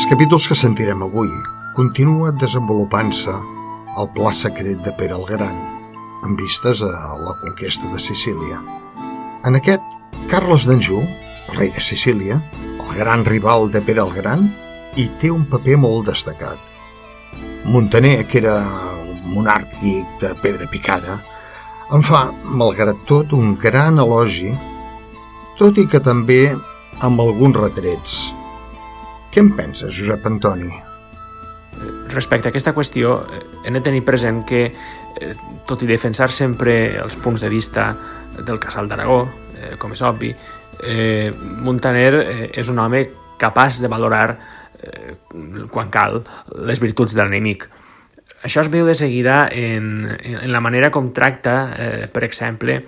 els capítols que sentirem avui continua desenvolupant-se el pla secret de Pere el Gran, amb vistes a la conquesta de Sicília. En aquest, Carles d'Anjou, rei de Sicília, el gran rival de Pere el Gran, hi té un paper molt destacat. Montaner, que era monàrquic de pedra picada, en fa, malgrat tot, un gran elogi, tot i que també amb alguns retrets, què en penses, Josep Antoni? Respecte a aquesta qüestió, eh, hem de tenir present que, eh, tot i defensar sempre els punts de vista del Casal d'Aragó, eh, com és obvi, Montaner és un home capaç de valorar, quan cal, les virtuts de l'enemic. Això es veu de seguida en, en la manera com tracta, eh, per exemple,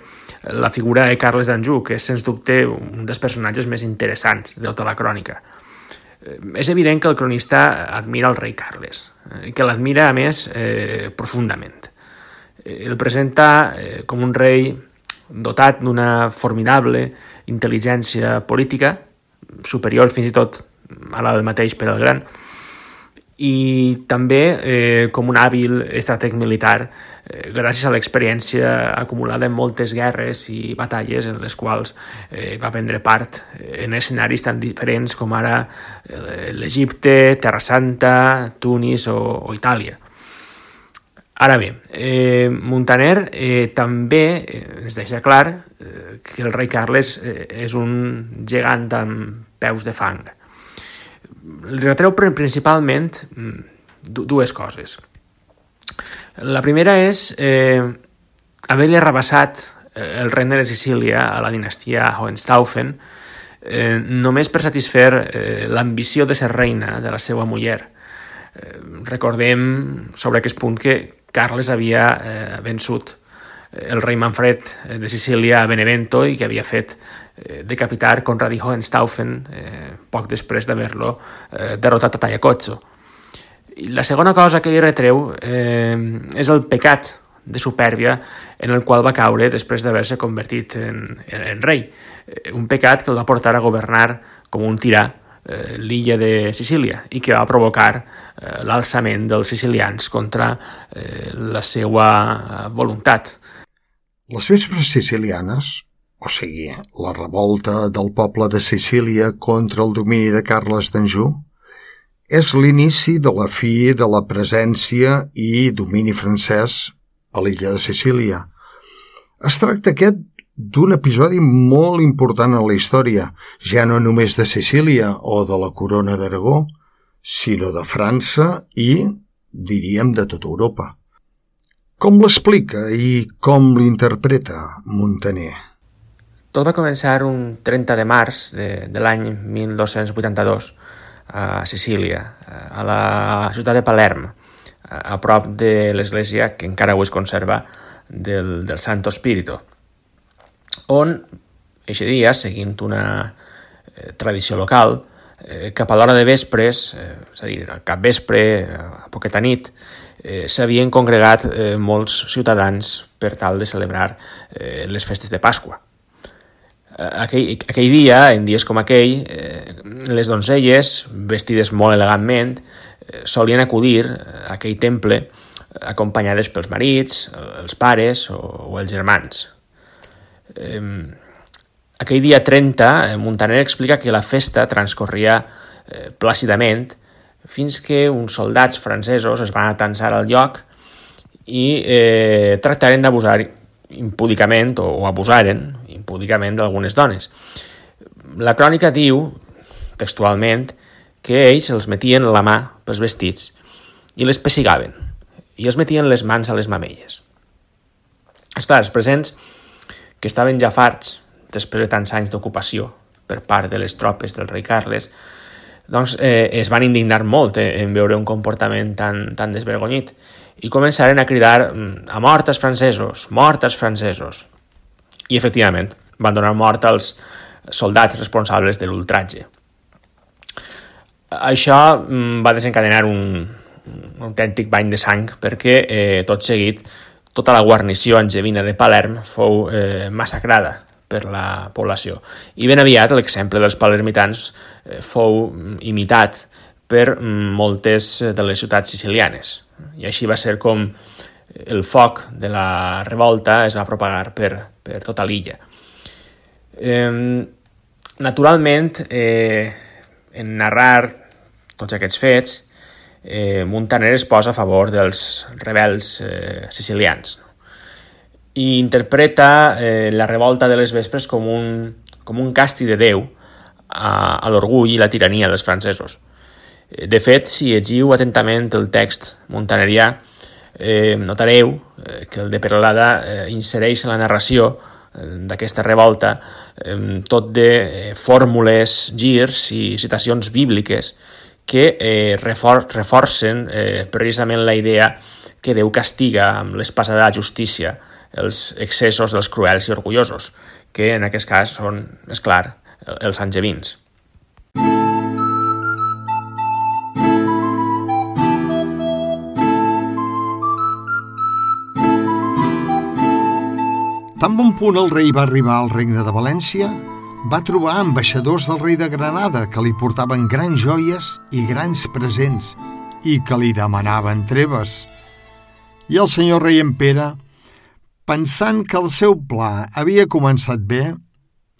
la figura de Carles d'Anjou, que és, sens dubte, un dels personatges més interessants de tota la crònica. Eh, és evident que el cronista admira el rei Carles, eh, que l'admira, a més, eh, profundament. Eh, el presenta eh, com un rei dotat d'una formidable intel·ligència política, superior fins i tot a la del mateix per al Gran, i també eh, com un hàbil estrateg militar eh, gràcies a l'experiència acumulada en moltes guerres i batalles en les quals eh, va prendre part en escenaris tan diferents com ara eh, l'Egipte, Terra Santa, Tunis o, o Itàlia. Ara bé, eh, Montaner eh, també eh, ens deixa clar eh, que el rei Carles eh, és un gegant amb peus de fang li retreu principalment mm, dues coses. La primera és eh, haver-li arrabassat eh, el regne de Sicília a la dinastia Hohenstaufen eh, només per satisfer eh, l'ambició de ser reina de la seva muller. Eh, recordem sobre aquest punt que Carles havia eh, vençut el rei Manfred de Sicília a Benevento i que havia fet eh, decapitar Conrad i Hohenstaufen eh, poc després d'haver-lo eh, derrotat a Tallacozzo. La segona cosa que li retreu eh, és el pecat de supèrbia en el qual va caure després d'haver-se convertit en, en, en rei. Eh, un pecat que el va portar a governar com un tirà eh, l'illa de Sicília i que va provocar eh, l'alçament dels sicilians contra eh, la seva eh, voluntat. Les vespres sicilianes, o sigui, la revolta del poble de Sicília contra el domini de Carles d'Anjou, és l'inici de la fi de la presència i domini francès a l'illa de Sicília. Es tracta aquest d'un episodi molt important en la història, ja no només de Sicília o de la corona d'Aragó, sinó de França i, diríem, de tota Europa. Com l'explica i com l'interpreta Montaner? Tot va començar un 30 de març de, de l'any 1282 a Sicília, a la ciutat de Palerm, a prop de l'església que encara avui es conserva del, del Santo Espíritu, on, aquest dia, seguint una eh, tradició local, eh, cap a l'hora de vespres, eh, és a dir, al cap vespre, a poqueta nit, eh, s'havien congregat eh, molts ciutadans per tal de celebrar eh, les festes de Pasqua. Eh, aquell, aquell dia, en dies com aquell, eh, les donzelles, vestides molt elegantment, eh, solien acudir a aquell temple acompanyades pels marits, els pares o, o els germans. Eh, aquell dia 30, Montaner explica que la festa transcorria eh, plàcidament fins que uns soldats francesos es van atansar al lloc i eh, tractaren d'abusar impúdicament o, o abusaren impúdicament d'algunes dones. La crònica diu, textualment, que ells els metien la mà pels vestits i les pessigaven i els metien les mans a les mamelles. Esclar, els presents, que estaven ja farts després de tants anys d'ocupació per part de les tropes del rei Carles, doncs eh, es van indignar molt eh, en veure un comportament tan, tan desvergonyit i començaren a cridar mm, a mort als francesos, mort als francesos. I efectivament, van donar mort als soldats responsables de l'ultratge. Això mm, va desencadenar un, un autèntic bany de sang perquè eh, tot seguit tota la guarnició angevina de Palerm fou eh, massacrada per la població. I ben aviat l'exemple dels palermitans eh, fou imitat per mm, moltes de les ciutats sicilianes. I així va ser com el foc de la revolta es va propagar per, per tota l'illa. Eh, naturalment, eh, en narrar tots aquests fets, eh, Montaner es posa a favor dels rebels eh, sicilians i interpreta eh, la revolta de les vespres com un, com un càstig de Déu a, a l'orgull i la tirania dels francesos. Eh, de fet, si llegiu atentament el text montanerià, eh, notareu eh, que el de Peralada eh, insereix en la narració eh, d'aquesta revolta eh, tot de eh, fórmules, girs i citacions bíbliques que eh, refor reforcen eh, precisament la idea que Déu castiga amb l'espasa de la justícia els excessos dels cruels i orgullosos, que en aquest cas són, és clar, els angevins. Tan bon punt el rei va arribar al regne de València, va trobar ambaixadors del rei de Granada que li portaven grans joies i grans presents i que li demanaven treves. I el senyor rei en Pere, pensant que el seu pla havia començat bé,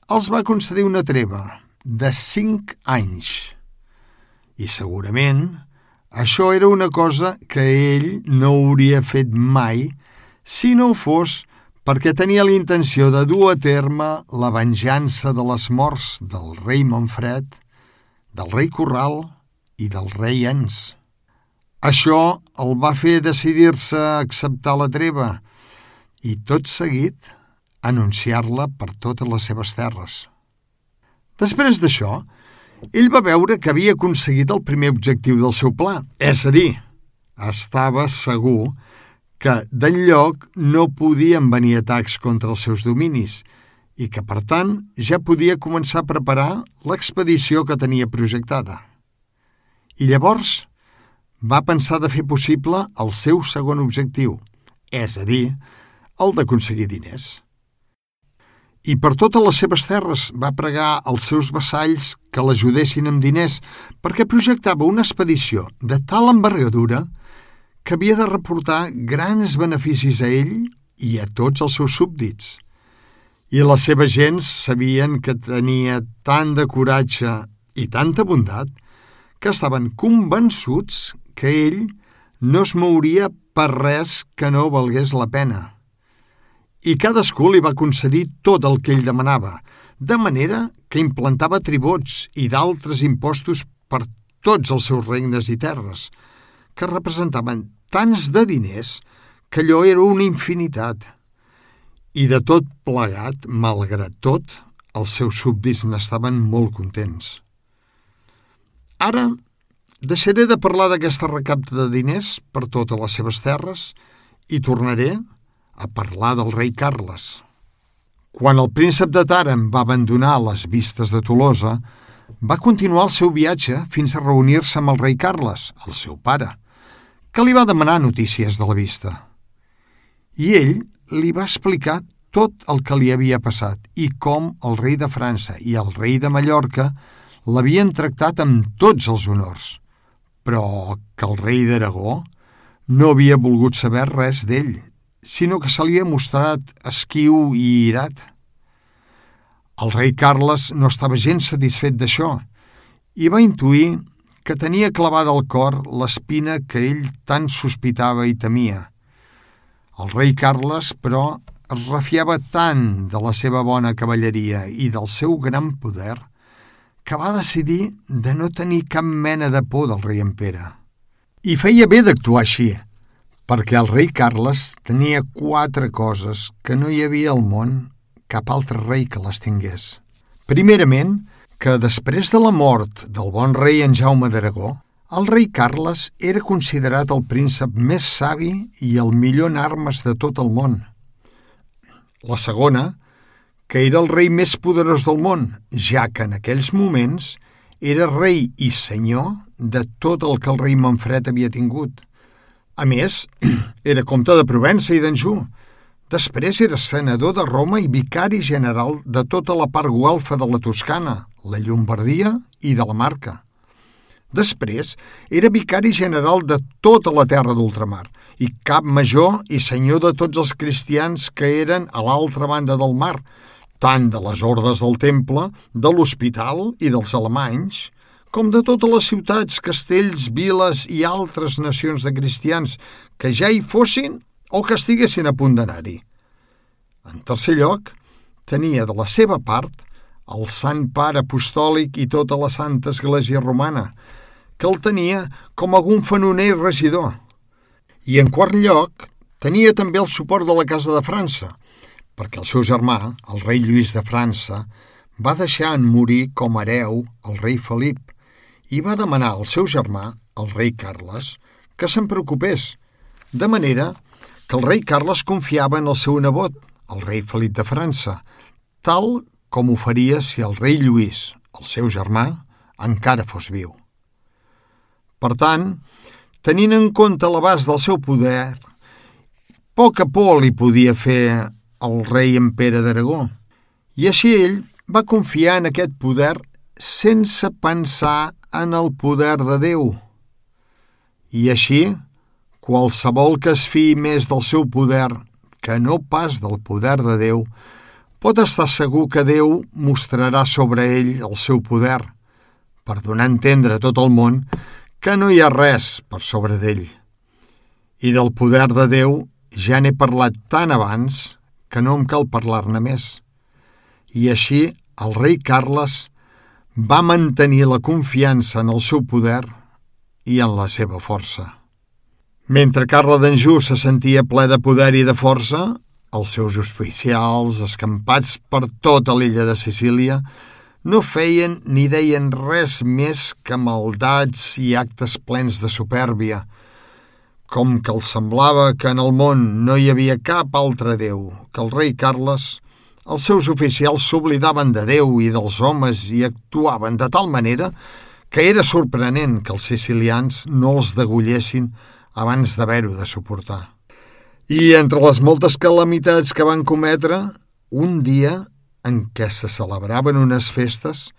els va concedir una treva de cinc anys. I segurament això era una cosa que ell no hauria fet mai si no fos perquè tenia la intenció de dur a terme la venjança de les morts del rei Manfred, del rei Corral i del rei Ens. Això el va fer decidir-se a acceptar la treva i, tot seguit, anunciar-la per totes les seves terres. Després d'això, ell va veure que havia aconseguit el primer objectiu del seu pla, és a dir, estava segur que que d'enlloc no podien venir atacs contra els seus dominis i que, per tant, ja podia començar a preparar l'expedició que tenia projectada. I llavors va pensar de fer possible el seu segon objectiu, és a dir, el d'aconseguir diners. I per totes les seves terres va pregar als seus vassalls que l'ajudessin amb diners perquè projectava una expedició de tal envergadura que que havia de reportar grans beneficis a ell i a tots els seus súbdits. I les seves gens sabien que tenia tant de coratge i tanta bondat que estaven convençuts que ell no es mouria per res que no valgués la pena. I cadascú li va concedir tot el que ell demanava, de manera que implantava tributs i d'altres impostos per tots els seus regnes i terres, que representaven tants de diners que allò era una infinitat. I de tot plegat, malgrat tot, els seus súbdits n'estaven molt contents. Ara deixaré de parlar d'aquesta recapta de diners per totes les seves terres i tornaré a parlar del rei Carles. Quan el príncep de Tàrem va abandonar les vistes de Tolosa, va continuar el seu viatge fins a reunir-se amb el rei Carles, el seu pare, que li va demanar notícies de la vista. I ell li va explicar tot el que li havia passat i com el rei de França i el rei de Mallorca l'havien tractat amb tots els honors, però que el rei d'Aragó no havia volgut saber res d'ell, sinó que se li havia mostrat esquiu i irat. El rei Carles no estava gens satisfet d'això i va intuir que tenia clavada al cor l'espina que ell tant sospitava i temia. El rei Carles, però, es refiava tant de la seva bona cavalleria i del seu gran poder que va decidir de no tenir cap mena de por del rei en Pere. I feia bé d'actuar així, perquè el rei Carles tenia quatre coses que no hi havia al món cap altre rei que les tingués. Primerament, que després de la mort del bon rei en Jaume d'Aragó, el rei Carles era considerat el príncep més savi i el millor en armes de tot el món. La segona, que era el rei més poderós del món, ja que en aquells moments era rei i senyor de tot el que el rei Manfred havia tingut. A més, era comte de Provença i d'Anjou. Després era senador de Roma i vicari general de tota la part guelfa de la Toscana, la Llombardia i de la Marca. Després, era vicari general de tota la terra d'ultramar i cap major i senyor de tots els cristians que eren a l'altra banda del mar, tant de les hordes del temple, de l'hospital i dels alemanys, com de totes les ciutats, castells, viles i altres nacions de cristians que ja hi fossin o que estiguessin a punt d'anar-hi. En tercer lloc, tenia de la seva part el Sant Pare Apostòlic i tota la Santa Església Romana, que el tenia com algun fenoner i regidor. I en quart lloc, tenia també el suport de la Casa de França, perquè el seu germà, el rei Lluís de França, va deixar en morir com hereu el rei Felip i va demanar al seu germà, el rei Carles, que se'n preocupés, de manera que el rei Carles confiava en el seu nebot, el rei Felip de França, tal com ho faria si el rei Lluís, el seu germà, encara fos viu. Per tant, tenint en compte l'abast del seu poder, poca por li podia fer el rei en Pere d'Aragó, i així ell va confiar en aquest poder sense pensar en el poder de Déu. I així, qualsevol que es fiï més del seu poder que no pas del poder de Déu, pot estar segur que Déu mostrarà sobre ell el seu poder, per donar a entendre a tot el món que no hi ha res per sobre d'ell. I del poder de Déu ja n'he parlat tant abans que no em cal parlar-ne més. I així el rei Carles va mantenir la confiança en el seu poder i en la seva força. Mentre Carla d'Anjou se sentia ple de poder i de força, els seus oficials, escampats per tota l'illa de Sicília, no feien ni deien res més que maldats i actes plens de supèrbia, com que els semblava que en el món no hi havia cap altre déu que el rei Carles, els seus oficials s'oblidaven de Déu i dels homes i actuaven de tal manera que era sorprenent que els sicilians no els degullessin abans d'haver-ho de suportar. I entre les moltes calamitats que van cometre, un dia en què se celebraven unes festes,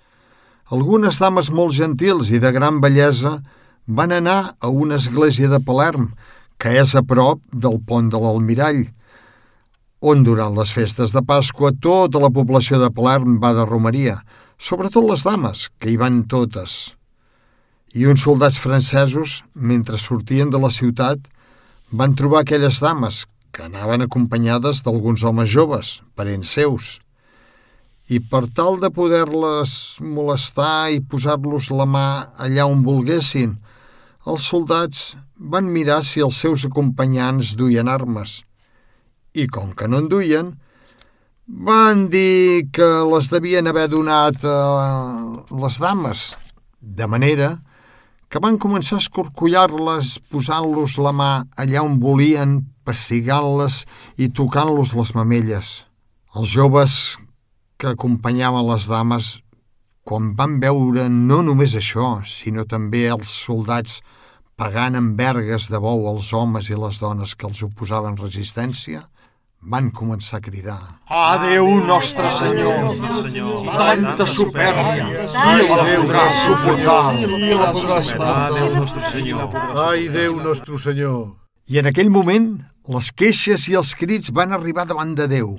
algunes dames molt gentils i de gran bellesa van anar a una església de Palerm, que és a prop del pont de l'Almirall, on durant les festes de Pasqua tota la població de Palerm va de romeria, sobretot les dames, que hi van totes. I uns soldats francesos, mentre sortien de la ciutat, van trobar aquelles dames que anaven acompanyades d'alguns homes joves, parents seus. I per tal de poder-les molestar i posar-los la mà allà on volguessin, els soldats van mirar si els seus acompanyants duien armes – i com que no en duien, van dir que les devien haver donat a les dames, de manera que van començar a escorcollar-les posant-los la mà allà on volien, pessigant-les i tocant-los les mamelles. Els joves que acompanyaven les dames, quan van veure no només això, sinó també els soldats pagant amb vergues de bou els homes i les dones que els oposaven resistència, van començar a cridar Adéu, nostre Senyor! Tanta supèrbia! Qui la podrà suportar? Qui la podrà esperar? Adéu, nostre Senyor! Ai, Déu, nostre Senyor! I en aquell moment, les queixes i els crits van arribar davant de Déu,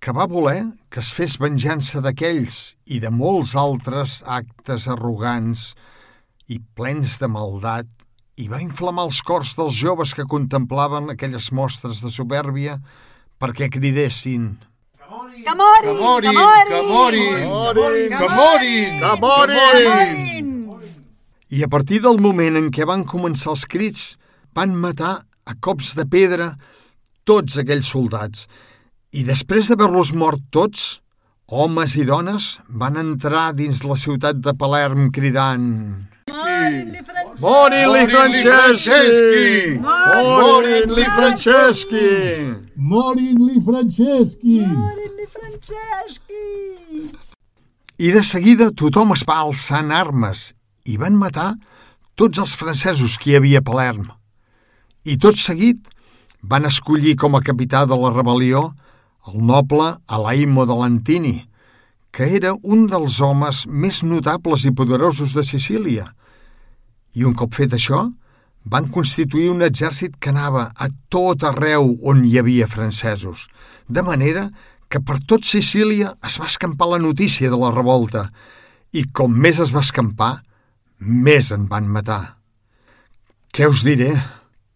que va voler que es fes venjança d'aquells i de molts altres actes arrogants i plens de maldat i va inflamar els cors dels joves que contemplaven aquelles mostres de supèrbia perquè cridessin que morin! Que morin! Que morin! Que morin! Que morin! I a partir del moment en què van començar els crits, van matar a cops de pedra tots aquells soldats. I després d'haver-los mort tots, homes i dones van entrar dins la ciutat de Palerm cridant... Morin-li Franceschi! Morin-li Franceschi! Morin-li Franceschi! Morin-li Franceschi! I de seguida tothom es va alçar en armes i van matar tots els francesos que hi havia a Palerm. I tot seguit van escollir com a capità de la rebel·lió el noble Alaimo de Lantini, que era un dels homes més notables i poderosos de Sicília – I un cop fet això, van constituir un exèrcit que anava a tot arreu on hi havia francesos, de manera que per tot Sicília es va escampar la notícia de la revolta i com més es va escampar, més en van matar. Què us diré?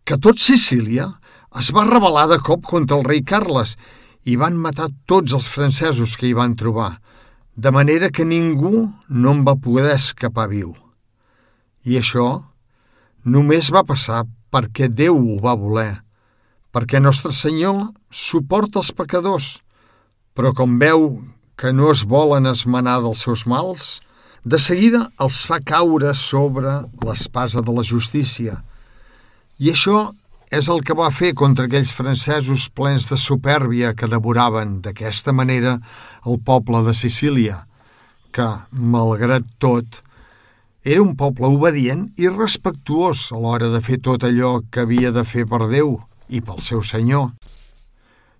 Que tot Sicília es va rebel·lar de cop contra el rei Carles i van matar tots els francesos que hi van trobar, de manera que ningú no en va poder escapar viu. I això només va passar perquè Déu ho va voler, perquè Nostre Senyor suporta els pecadors, però com veu que no es volen esmenar dels seus mals, de seguida els fa caure sobre l'espasa de la justícia. I això és el que va fer contra aquells francesos plens de supèrbia que devoraven d'aquesta manera el poble de Sicília, que, malgrat tot, era un poble obedient i respectuós a l'hora de fer tot allò que havia de fer per Déu i pel seu senyor.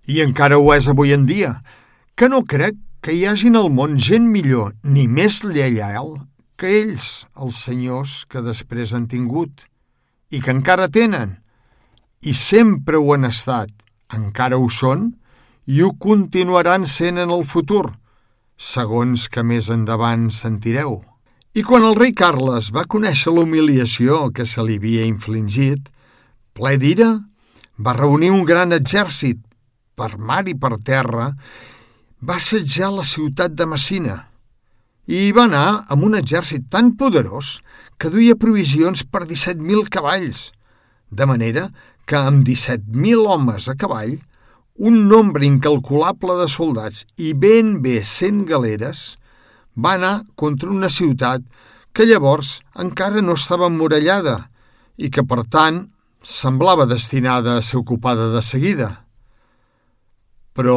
I encara ho és avui en dia, que no crec que hi hagin al món gent millor ni més lleial que ells, els senyors que després han tingut i que encara tenen, i sempre ho han estat, encara ho són, i ho continuaran sent en el futur, segons que més endavant sentireu. I quan el rei Carles va conèixer l'humiliació que se li havia infligit, ple d'ira, va reunir un gran exèrcit per mar i per terra, va assetjar la ciutat de Messina i hi va anar amb un exèrcit tan poderós que duia provisions per 17.000 cavalls, de manera que amb 17.000 homes a cavall, un nombre incalculable de soldats i ben bé 100 galeres, va anar contra una ciutat que llavors encara no estava emmurallada i que, per tant, semblava destinada a ser ocupada de seguida. Però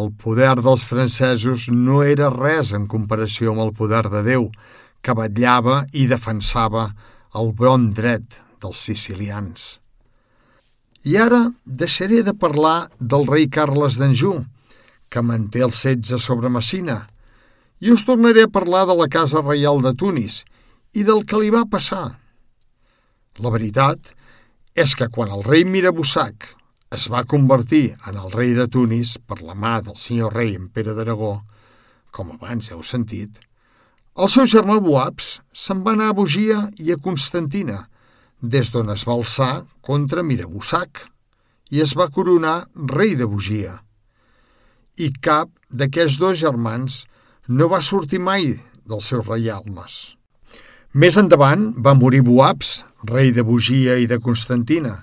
el poder dels francesos no era res en comparació amb el poder de Déu, que vetllava i defensava el bon dret dels sicilians. I ara deixaré de parlar del rei Carles d'Anjou, que manté el setge sobre Messina, i us tornaré a parlar de la Casa Reial de Tunis i del que li va passar. La veritat és que quan el rei Mirabussac es va convertir en el rei de Tunis per la mà del senyor rei en Pere d'Aragó, com abans heu sentit, el seu germà Boabs se'n va anar a Bogia i a Constantina, des d'on es va alçar contra Mirabussac i es va coronar rei de Bugia. I cap d'aquests dos germans no va sortir mai dels seus reialmes. Més endavant va morir Boabs, rei de Bugia i de Constantina,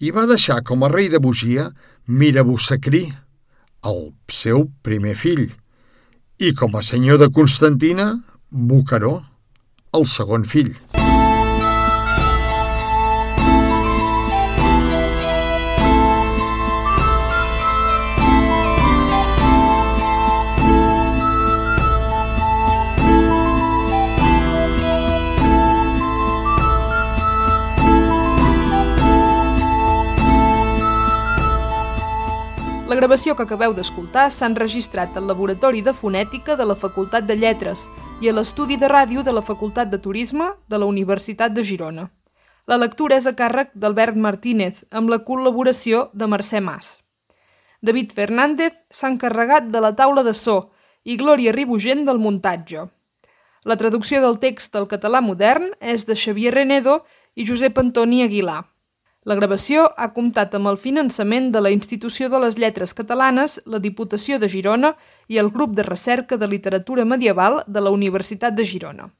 i va deixar com a rei de Bugia Mirabusacrí, el seu primer fill, i com a senyor de Constantina, Bucaró, el segon fill. Gravació que acabeu d'escoltar s'ha enregistrat al Laboratori de Fonètica de la Facultat de Lletres i a l'Estudi de Ràdio de la Facultat de Turisme de la Universitat de Girona. La lectura és a càrrec d'Albert Martínez, amb la col·laboració de Mercè Mas. David Fernández s'ha encarregat de la taula de so i Glòria Ribugent del muntatge. La traducció del text al català modern és de Xavier Renedo i Josep Antoni Aguilar. La gravació ha comptat amb el finançament de la Institució de les Lletres Catalanes, la Diputació de Girona i el Grup de Recerca de Literatura Medieval de la Universitat de Girona.